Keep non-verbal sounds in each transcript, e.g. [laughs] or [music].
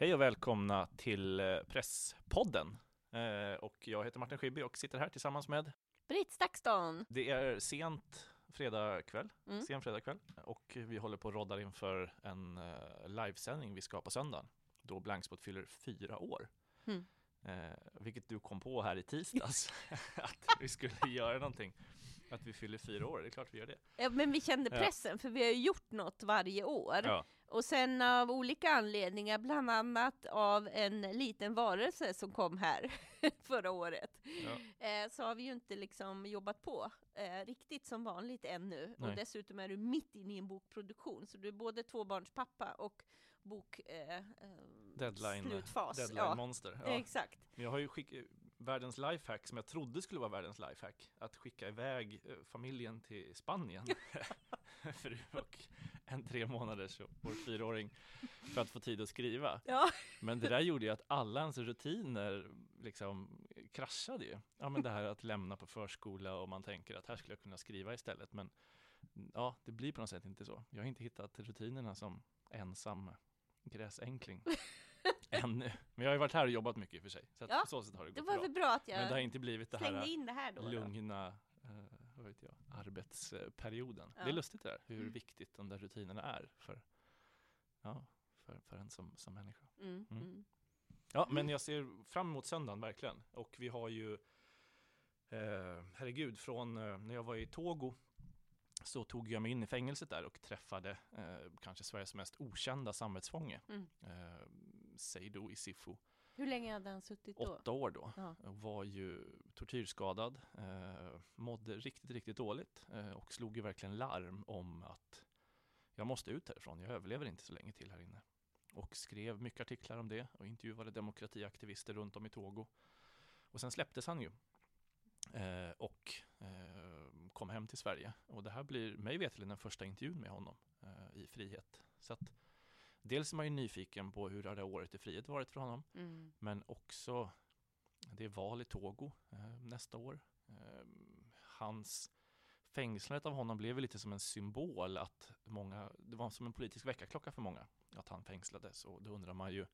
Hej och välkomna till eh, Presspodden. Eh, och jag heter Martin Schibbye och sitter här tillsammans med Britt Stakston. Det är sent fredag kväll, Mm. sen fredag kväll och vi håller på och roddar inför en eh, livesändning vi ska ha på söndagen då Blankspot fyller fyra år. Mm. Vilket du kom på här i tisdags [laughs] [laughs] att vi skulle göra någonting. Att vi fyller fyra år, det är klart vi gör det. Ja, men vi kände Ja. pressen, för vi har ju gjort något varje år. Ja, Och sen av olika anledningar, bland annat av en liten varelse som kom här [laughs] förra året, ja. eh, så har vi ju inte liksom jobbat på eh, riktigt som vanligt ännu. Nej. Och dessutom är du mitt inne i en bokproduktion, så du är både tvåbarnspappa och bok... Eh, eh, Deadline, slutfas. deadline ja, monster. Ja. Exakt. Men jag har ju skickat världens lifehack som jag trodde skulle vara världens lifehack. Att skicka iväg familjen till Spanien. [laughs] [laughs] [laughs] Fru och en tre månaders och fyraåring. För att få tid att skriva. Ja. [laughs] Men det där gjorde ju att alla ens rutiner liksom kraschade ju. Ja men det här att lämna på förskola och man tänker att här skulle jag kunna skriva istället. Men ja, det blir på något sätt inte så. Jag har inte hittat rutinerna som ensam gräsänkling [laughs] ännu. Men jag har ju varit här och jobbat mycket i och för sig. Så att Ja, på så sätt har det Det gått var bra. bra att Men det har jag inte blivit det här in det här då. då. lugna eh, vad vet jag, arbetsperioden. Det är Ja. lustigt det där, hur Mm. viktigt de där rutinerna är för, ja, för, för en som, som människa. Mm, Mm. mm. Ja, men jag ser fram emot söndagen verkligen. Och vi har ju, eh, herregud, från eh, när jag var i Togo så tog jag mig in i fängelset där och träffade eh, kanske Sveriges mest okända samvetsfånge, Mm. eh, Seydou Isifo. Hur länge hade han suttit då? Åtta år då. Ja. Var ju tortyrskadad, eh, mådde riktigt, riktigt dåligt eh, och slog ju verkligen larm om att jag måste ut härifrån, jag överlever inte så länge till här inne. Och skrev mycket artiklar om det och intervjuade demokratiaktivister runt om i Togo. Och sen släpptes han ju eh, och eh, kom hem till Sverige. Och det här blir mig veterligen den första intervjun med honom eh, i frihet. Så att dels är man ju nyfiken på hur det här året i frihet varit för honom. Mm. Men också, det är val i Togo eh, nästa år. Eh, hans fängslandet av honom blev lite som en symbol att många, det var som en politisk väckarklocka för många att han fängslades och då undrar man ju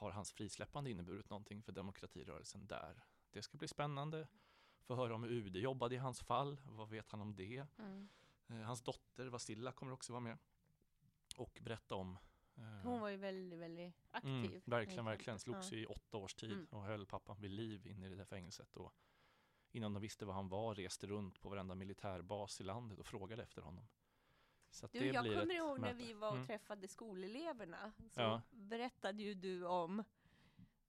har hans frisläppande inneburit någonting för demokratirörelsen där? Det ska bli spännande. Få höra om hur UD jobbade i hans fall. Vad vet han om det? Mm. Eh, hans dotter Vasilla kommer också vara med och berätta om eh, Hon var ju väldigt, väldigt aktiv. Mm, verkligen, verkligen. Slogs Ja. i åtta års tid Mm. och höll pappan vid liv inne i det där fängelset. Och innan de visste var han var reste runt på varenda militärbas i landet och frågade efter honom. Så Du, jag kommer ihåg när vi var och Mm. träffade skoleleverna. Så Ja. berättade ju du om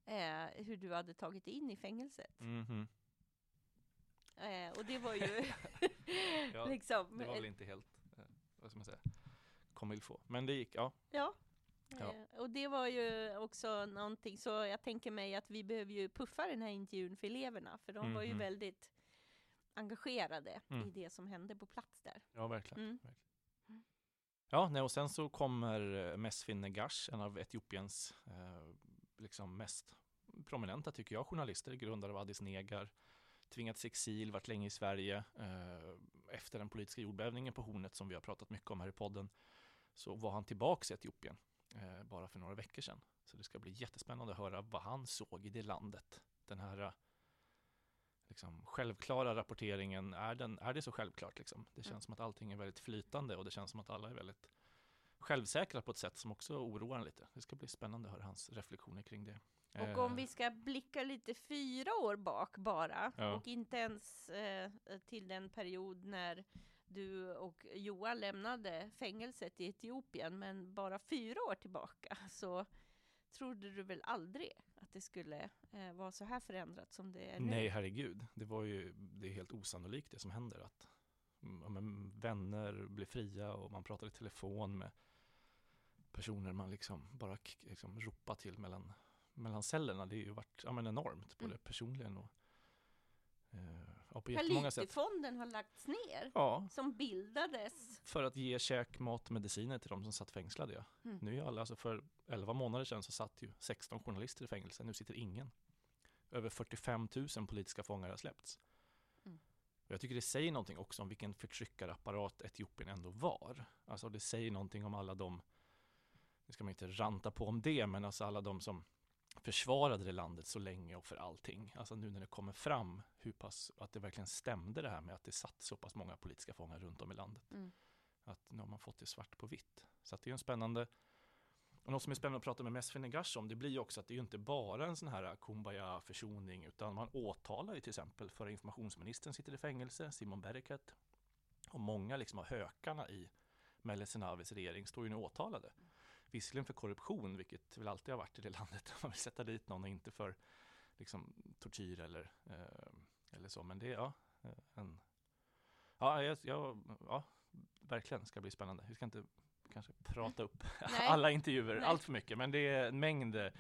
eh, hur du hade tagit in i fängelset. Mhm. Eh, och det var ju [laughs] Ja, [laughs] liksom... Det var väl inte helt, eh, vad ska man säga, comme il faut. Men det gick, ja. Ja. Ja. Eh, och det var ju också någonting, så jag tänker mig att vi behöver ju puffa den här intervjun för eleverna, för de var ju Mhm. väldigt engagerade Mm. i det som hände på plats där. Ja, verkligen. Mm. verkligen. Ja, nej, och sen så kommer eh, Mesfin Negash, en av Etiopiens eh, liksom mest prominenta, tycker jag, journalister, grundare av Addis Negar, tvingats exil, varit länge i Sverige. Eh, efter den politiska jordbävningen på Hornet som vi har pratat mycket om här i podden, så var han tillbaks i Etiopien eh, bara för några veckor sedan. Så det ska bli jättespännande att höra vad han såg i det landet. Den här eh, liksom, självklara rapporteringen, är, den, är det så självklart? Liksom? Det känns Mm. som att allting är väldigt flytande och det känns som att alla är väldigt självsäkra på ett sätt som också oroar en lite. Det ska bli spännande att höra hans reflektioner kring det. Och om Eh, vi ska blicka lite fyra år bak bara, Ja. och inte ens eh, till den period när du och Johan lämnade fängelset i Etiopien, men bara fyra år tillbaka, [laughs] så trodde du väl aldrig att det skulle eh, vara så här förändrat som det är nu? Nej, herregud. Det var ju det är helt osannolikt det som händer. Att ja, men, vänner blir fria och man pratar i telefon med personer man liksom bara liksom ropar till mellan, mellan cellerna. Det har ju varit ja, men enormt, både Mm. personligen och, ja, jättemånga sätt. Kalifonden har lagts ner, Ja, som bildades. för att ge käk, mat, mediciner till de som satt fängslade. Ja. Mm. Nu är alla, alltså för 11 månader sedan så satt ju 16 journalister i fängelse, nu sitter ingen. Över 45 000 politiska fångar har släppts. Mm. Och jag tycker det säger någonting också om vilken förtryckarapparat Etiopien ändå var. Alltså det säger någonting om alla de nu ska man inte ranta på om det, men alltså alla de som försvarade det landet så länge och för allting. Alltså nu när det kommer fram hur pass, att det verkligen stämde det här med att det satt så pass många politiska fångar runt om i landet. Mm. Att nu har man fått det svart på vitt. Så att det är en spännande och något som är spännande att prata med Mesfin Negash om, det blir ju också att det är ju inte bara en sån här kumbaya försoning, utan man åtalar ju till exempel förra informationsministern sitter i fängelse, Simon Bereket. Och många liksom av hökarna i Meles Zenavis regering står ju nu åtalade. Visserligen för korruption, vilket väl alltid har varit i det landet. [laughs] Man vill sätta dit någon och inte för liksom, tortyr eller, eh, eller så. Men det är ja, en... Ja, jag, jag, ja, verkligen ska bli spännande. Vi ska inte kanske prata upp [laughs] alla intervjuer Nej. allt för mycket, men det är en mängd eh,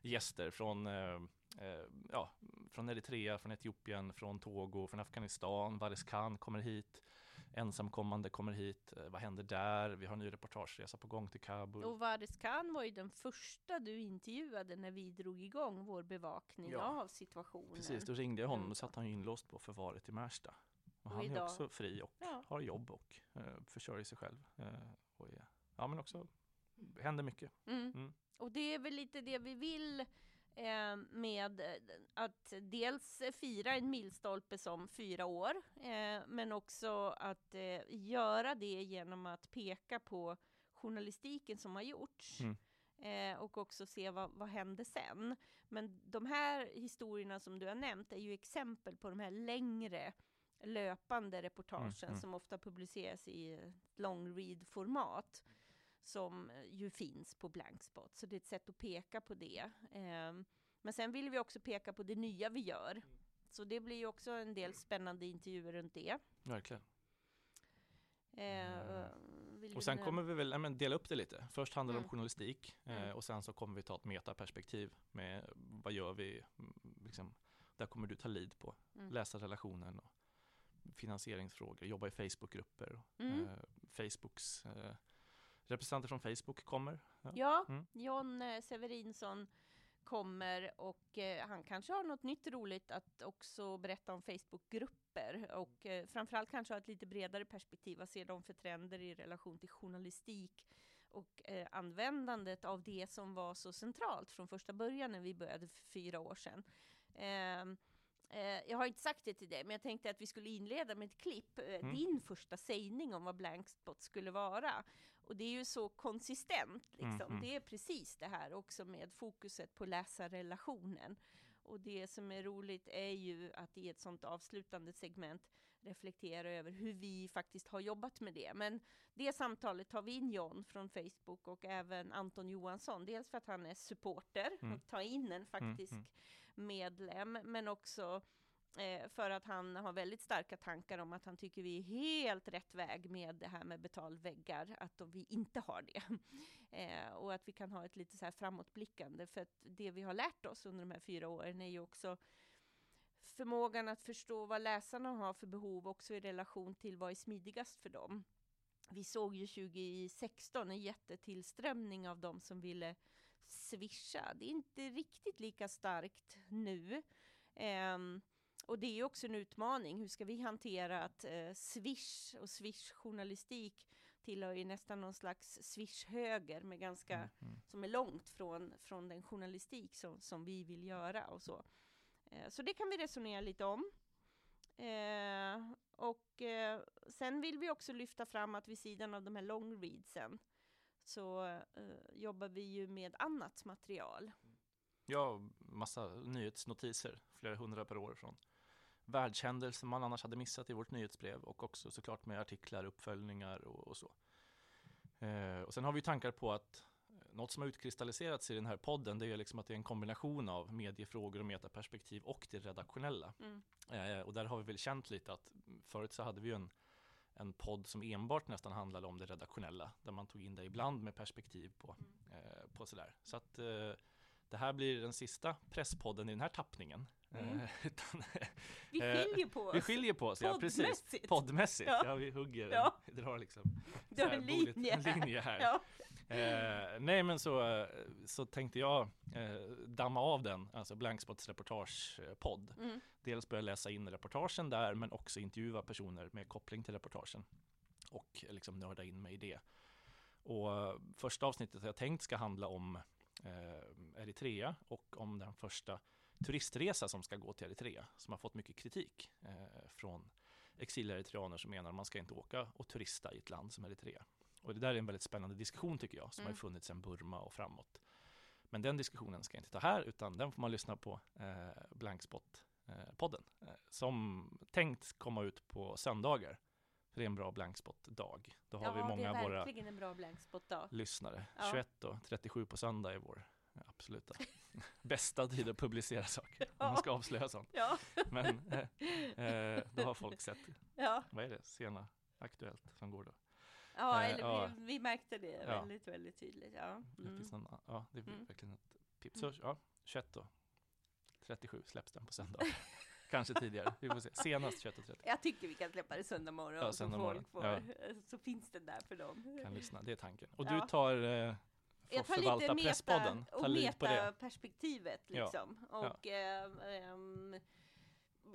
gäster från eh, eh, ja, från Eritrea, från Etiopien, från Togo, från Afghanistan. Varis Khan kommer hit. Ensamkommande kommer hit. Eh, vad händer där? Vi har en ny reportageresa på gång till Kabul. Och Varis Khan var ju den första du intervjuade när vi drog igång vår bevakning ja. av situationen. Precis, då ringde jag honom och satt han inlåst på förvaret i Märsta. Och, och han idag... är också fri och ja. har jobb och eh, försörjer sig själv. Eh, och är, ja, men också händer mycket. Mm. Mm. Och det är väl lite det vi vill eh, med att dels fira en milstolpe som fyra år, eh, men också att eh, göra det genom att peka på journalistiken som har gjorts. Mm. Eh, och också se vad, vad hände sen. Men de här historierna som du har nämnt är ju exempel på de här längre löpande reportagen mm, mm. som ofta publiceras i long read-format som ju finns på Blankspot. Så det är ett sätt att peka på det. Eh, men sen vill vi också peka på det nya vi gör. Mm. Så det blir ju också en del spännande intervjuer runt det. Verkligen. Eh, och sen kommer vi väl men, dela upp det lite. Först handlar det mm. om journalistik eh, mm. och sen så kommer vi ta ett metaperspektiv med vad gör vi? Mm, liksom, där kommer du ta lid på mm. läsarrelationen och finansieringsfrågor, jobba i Facebookgrupper. Mm. Eh, Facebooks eh, representanter från Facebook kommer. Ja, ja mm. John eh, Severinsson kommer och eh, han kanske har något nytt roligt att också berätta om Facebookgrupper och eh, framförallt kanske ha ett lite bredare perspektiv. Vad ser de för trender i relation till journalistik och eh, användandet av det som var så centralt från första början när vi började för fyra år sedan. Eh, jag har inte sagt det till dig, men jag tänkte att vi skulle inleda med ett klipp. Eh, mm. Din första sägning om vad Blankspot skulle vara. Och det är ju så konsistent, liksom. Mm. Det är precis det här också med fokuset på läsarrelationen. Och det som är roligt är ju att i ett sånt avslutande segment reflektera över hur vi faktiskt har jobbat med det. Men det samtalet tar vi in John från Facebook och även Anton Johansson. Dels för att han är supporter mm. och tar in en faktisk mm, mm medlem, men också eh, för att han har väldigt starka tankar om att han tycker vi är helt rätt väg med det här med betalväggar, att vi inte har det. [laughs] Eh, och att vi kan ha ett lite så här framåtblickande, för att det vi har lärt oss under de här fyra åren är ju också förmågan att förstå vad läsarna har för behov också i relation till vad är smidigast för dem. Vi såg ju 2016 en jättetillströmning av de som ville swisha. Det är inte riktigt lika starkt nu. Um, och det är också en utmaning. Hur ska vi hantera att eh, Swish och Swish-journalistik tillhör ju nästan någon slags Swish-höger med ganska, mm, mm. som är långt från, från den journalistik som, som vi vill göra och så. Eh, så det kan vi resonera lite om. Eh, och eh, sen vill vi också lyfta fram att vid sidan av de här long readsen så eh, jobbar vi ju med annat material. Ja, massa nyhetsnotiser, flera hundra per år från världshändelser man annars hade missat i vårt nyhetsbrev och också såklart med artiklar, uppföljningar och, och så. Eh, och sen har vi tankar på att något som har utkristalliserats i den här podden det är liksom att det är en kombination av mediefrågor och metaperspektiv och det redaktionella. Mm. Eh, och där har vi väl känt lite att förut så hade vi ju en en podd som enbart nästan handlade om det redaktionella, där man tog in det ibland med perspektiv på, mm. eh, på sådär. Så att eh, det här blir den sista presspodden i den här tappningen. Mm. Eh, [laughs] utan, vi eh, skiljer på oss. Vi skiljer på oss, ja precis. Poddmässigt. Ja, ja vi hugger, ja. drar liksom. Du har en linje, en linje här. Ja. Eh, nej men så, så tänkte jag eh, damma av den, alltså Blankspots reportagepodd. Mm. Dels börja läsa in reportagen där men också intervjua personer med koppling till reportagen. Och liksom nörda in mig i det. Och första avsnittet jag tänkt ska handla om eh, Eritrea och om den första turistresa som ska gå till Eritrea som har fått mycket kritik eh, från exileritreaner som menar att man ska inte åka och turista i ett land som Eritrea. Och det där är en väldigt spännande diskussion tycker jag som mm. har funnits sedan Burma och framåt. Men den diskussionen ska jag inte ta här utan den får man lyssna på eh, Blankspot-podden eh, som tänkt komma ut på söndagar. För det är en bra blankspot-dag. Då har ja, vi många av våra en bra blankspot-dag. lyssnare. Ja. 21 och 37 på söndag är vår absoluta [laughs] bästa tid att publicera saker. Ja. Om man ska avslöja sånt. Ja. Men eh, eh, då har folk sett, ja. vad är det, sena Aktuellt som går då. Ja, eh, eller ja. Vi, vi, märkte det väldigt, väldigt tydligt. Ja, mm. någon, ja det är mm. verkligen ett tips. Så, ja, 21 och 37 släpps den på söndag. [laughs] Kanske tidigare, vi får se. Senast 21.30. Jag tycker vi kan släppa det söndag morgon, ja, söndag så folk får, ja. så finns det där för dem. Kan lyssna, det är tanken. Och du tar eh, jag tar lite meta, och metaperspektivet liksom. Ja. Och ja. Um,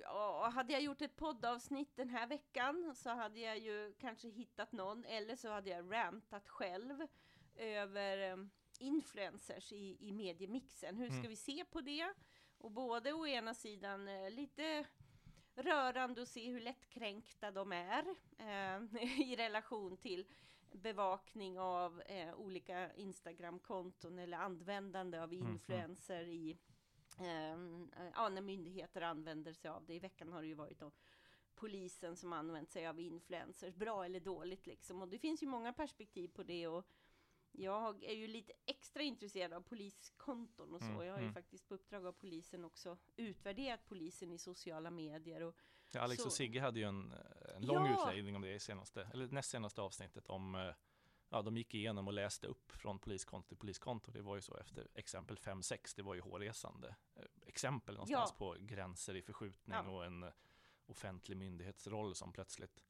ja, hade jag gjort ett poddavsnitt den här veckan så hade jag ju kanske hittat någon eller så hade jag rantat själv över um, influencers i, i mediemixen. Hur ska mm. vi se på det? Och både å ena sidan eh, lite rörande att se hur lättkränkta de är eh, [laughs] i relation till bevakning av eh, olika Instagram-konton eller användande av mm, mm. influenser mm, i eh, ja, när myndigheter använder sig av det. I veckan har det ju varit då polisen som använt sig av influencers, bra eller dåligt liksom. Och det finns ju många perspektiv på det och jag är ju lite extra intresserad av poliskonton och så. Mm, jag har ju mm. faktiskt på uppdrag av polisen också utvärderat polisen i sociala medier. Och ja, Alex så. och Sigge hade ju en, en lång ja. utläggning om det i senaste, eller näst senaste avsnittet om eh, Ja, de gick igenom och läste upp från poliskonto till poliskonto. Det var ju så efter exempel 5-6, det var ju hårresande eh, exempel någonstans ja. på gränser i förskjutning ja. och en offentlig myndighetsroll som plötsligt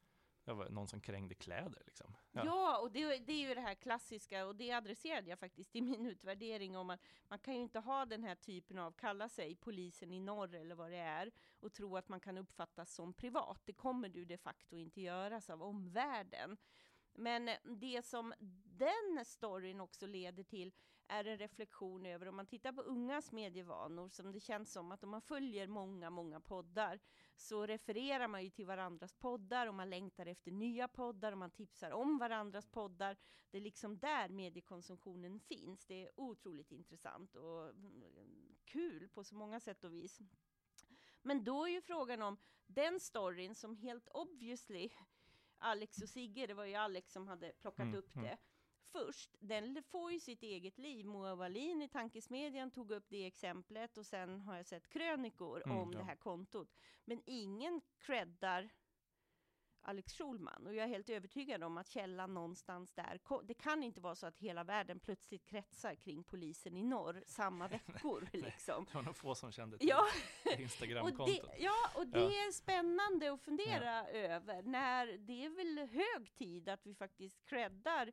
jag var någon som krängde kläder liksom. Ja, ja och det, det, är ju det här klassiska, och det adresserade jag faktiskt i min utvärdering om att man kan ju inte ha den här typen av, kalla sig polisen i norr eller vad det är, och tro att man kan uppfattas som privat. Det kommer du de facto inte göras av omvärlden. Men eh, det som den storyn också leder till är en reflektion över, om man tittar på ungas medievanor, som det känns som att om man följer många, många poddar, så refererar man ju till varandras poddar och man längtar efter nya poddar och man tipsar om varandras poddar. Det är liksom där mediekonsumtionen finns. Det är otroligt intressant och mm, kul på så många sätt och vis. Men då är ju frågan om den storyn som helt obviously Alex och Sigge, det var ju Alex som hade plockat mm, upp mm. det först, den får ju sitt eget liv. Moa Wallin i Tankesmedjan tog upp det exemplet och sen har jag sett krönikor mm, om ja. det här kontot. Men ingen creddar Alex Schulman och jag är helt övertygad om att källan någonstans där, det kan inte vara så att hela världen plötsligt kretsar kring polisen i norr samma [laughs] veckor liksom. det var nog få som kände till ja. [laughs] Instagramkontot. Ja, och det ja. är spännande att fundera ja. över när det är väl hög tid att vi faktiskt creddar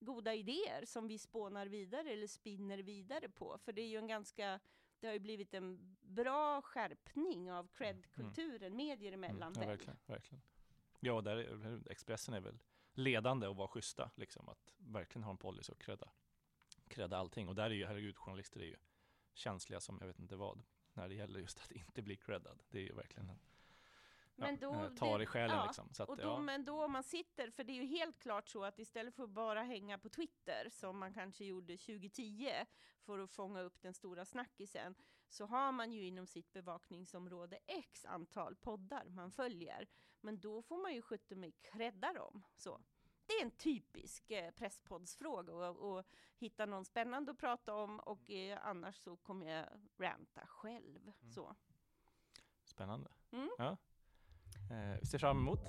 goda idéer som vi spånar vidare eller spinner vidare på. För det är ju en ganska, det har ju blivit en bra skärpning av cred-kulturen mm. medier emellan. Mm. Ja, verkligen, verkligen. Ja, där, Expressen är väl ledande och vara schyssta, liksom, att verkligen ha en policy och credda, credda allting. Och där är ju, herregud, journalister är ju känsliga som jag vet inte vad, när det gäller just att inte bli creddad. Det är ju verkligen en men då, ja, tar i själen ja, liksom. Att, och då, ja. Men då om man sitter, för det är ju helt klart så att istället för att bara hänga på Twitter, som man kanske gjorde 2010, för att fånga upp den stora snackisen, så har man ju inom sitt bevakningsområde x antal poddar man följer. Men då får man ju sköta mig credda dem. Så. Det är en typisk eh, presspoddsfråga att hitta någon spännande att prata om och eh, annars så kommer jag ranta själv. Mm. Så. Spännande. Mm. Ja. Eh, vi ser fram emot.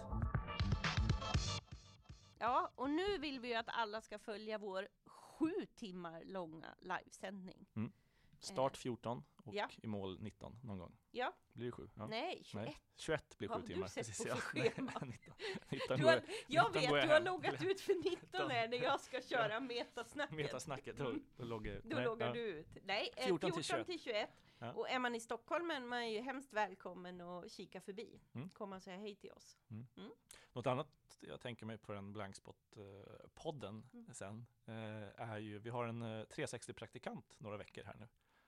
Ja, och nu vill vi ju att alla ska följa vår sju timmar långa livesändning. Mm. Start 14 och ja. i mål 19 någon gång. Ja. Blir det sju? Ja. Nej, 21. Nej, 21 blir sju Vad timmar. Vad har du sett på för [laughs] schema? 19, 19 du har, jag 19 vet, du har loggat ut för 19 här när jag ska köra metasnacket. Metasnacket, då, då loggar, då nej, loggar ja. du ut. Nej, 14, 14 till 21. Till 21. Ja. Och är man i Stockholm är man ju hemskt välkommen att kika förbi. Mm. Komma och säga hej till oss. Mm. Mm. Något annat jag tänker mig på den Blankspot-podden Mm. sen eh, är ju, vi har en eh, 360-praktikant några veckor här nu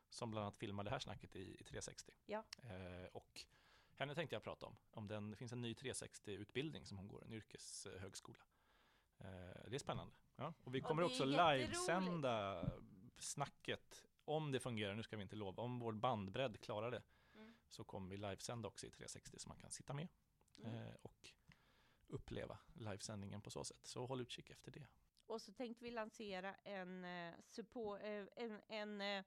som bland annat filmar det här snacket i, i 360. Ja. Eh, och henne tänkte jag prata om. om den, det finns en ny 360-utbildning som hon går, en yrkeshögskola. Eh, det är spännande. Ja. Och vi kommer är också livesända snacket, om det fungerar, nu ska vi inte lova, om vår bandbredd klarar det, Mm. så kommer vi livesända också i 360 så man kan sitta med Mm. eh, och uppleva livesändningen på så sätt. Så håll utkik efter det. Och så tänkte vi lansera en, eh, support, eh, en, en eh,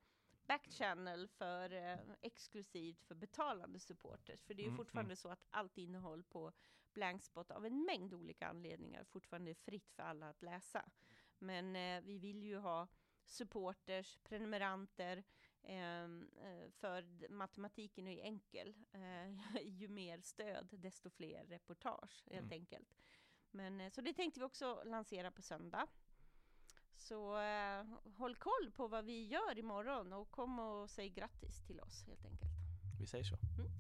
backchannel för eh, exklusivt för betalande supporters. För det är ju Mm, fortfarande så att allt innehåll på Blankspot av en mängd olika anledningar fortfarande är fritt för alla att läsa. Men eh, vi vill ju ha supporters, prenumeranter, ehm, eh, för matematiken är ju enkel. Eh, [laughs] ju mer stöd, desto fler reportage helt Mm. enkelt. Men, eh, så det tänkte vi också lansera på söndag. Så eh, håll koll på vad vi gör imorgon och kom och säg grattis till oss helt enkelt. Vi säger så. Mm.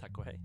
Tack och hej.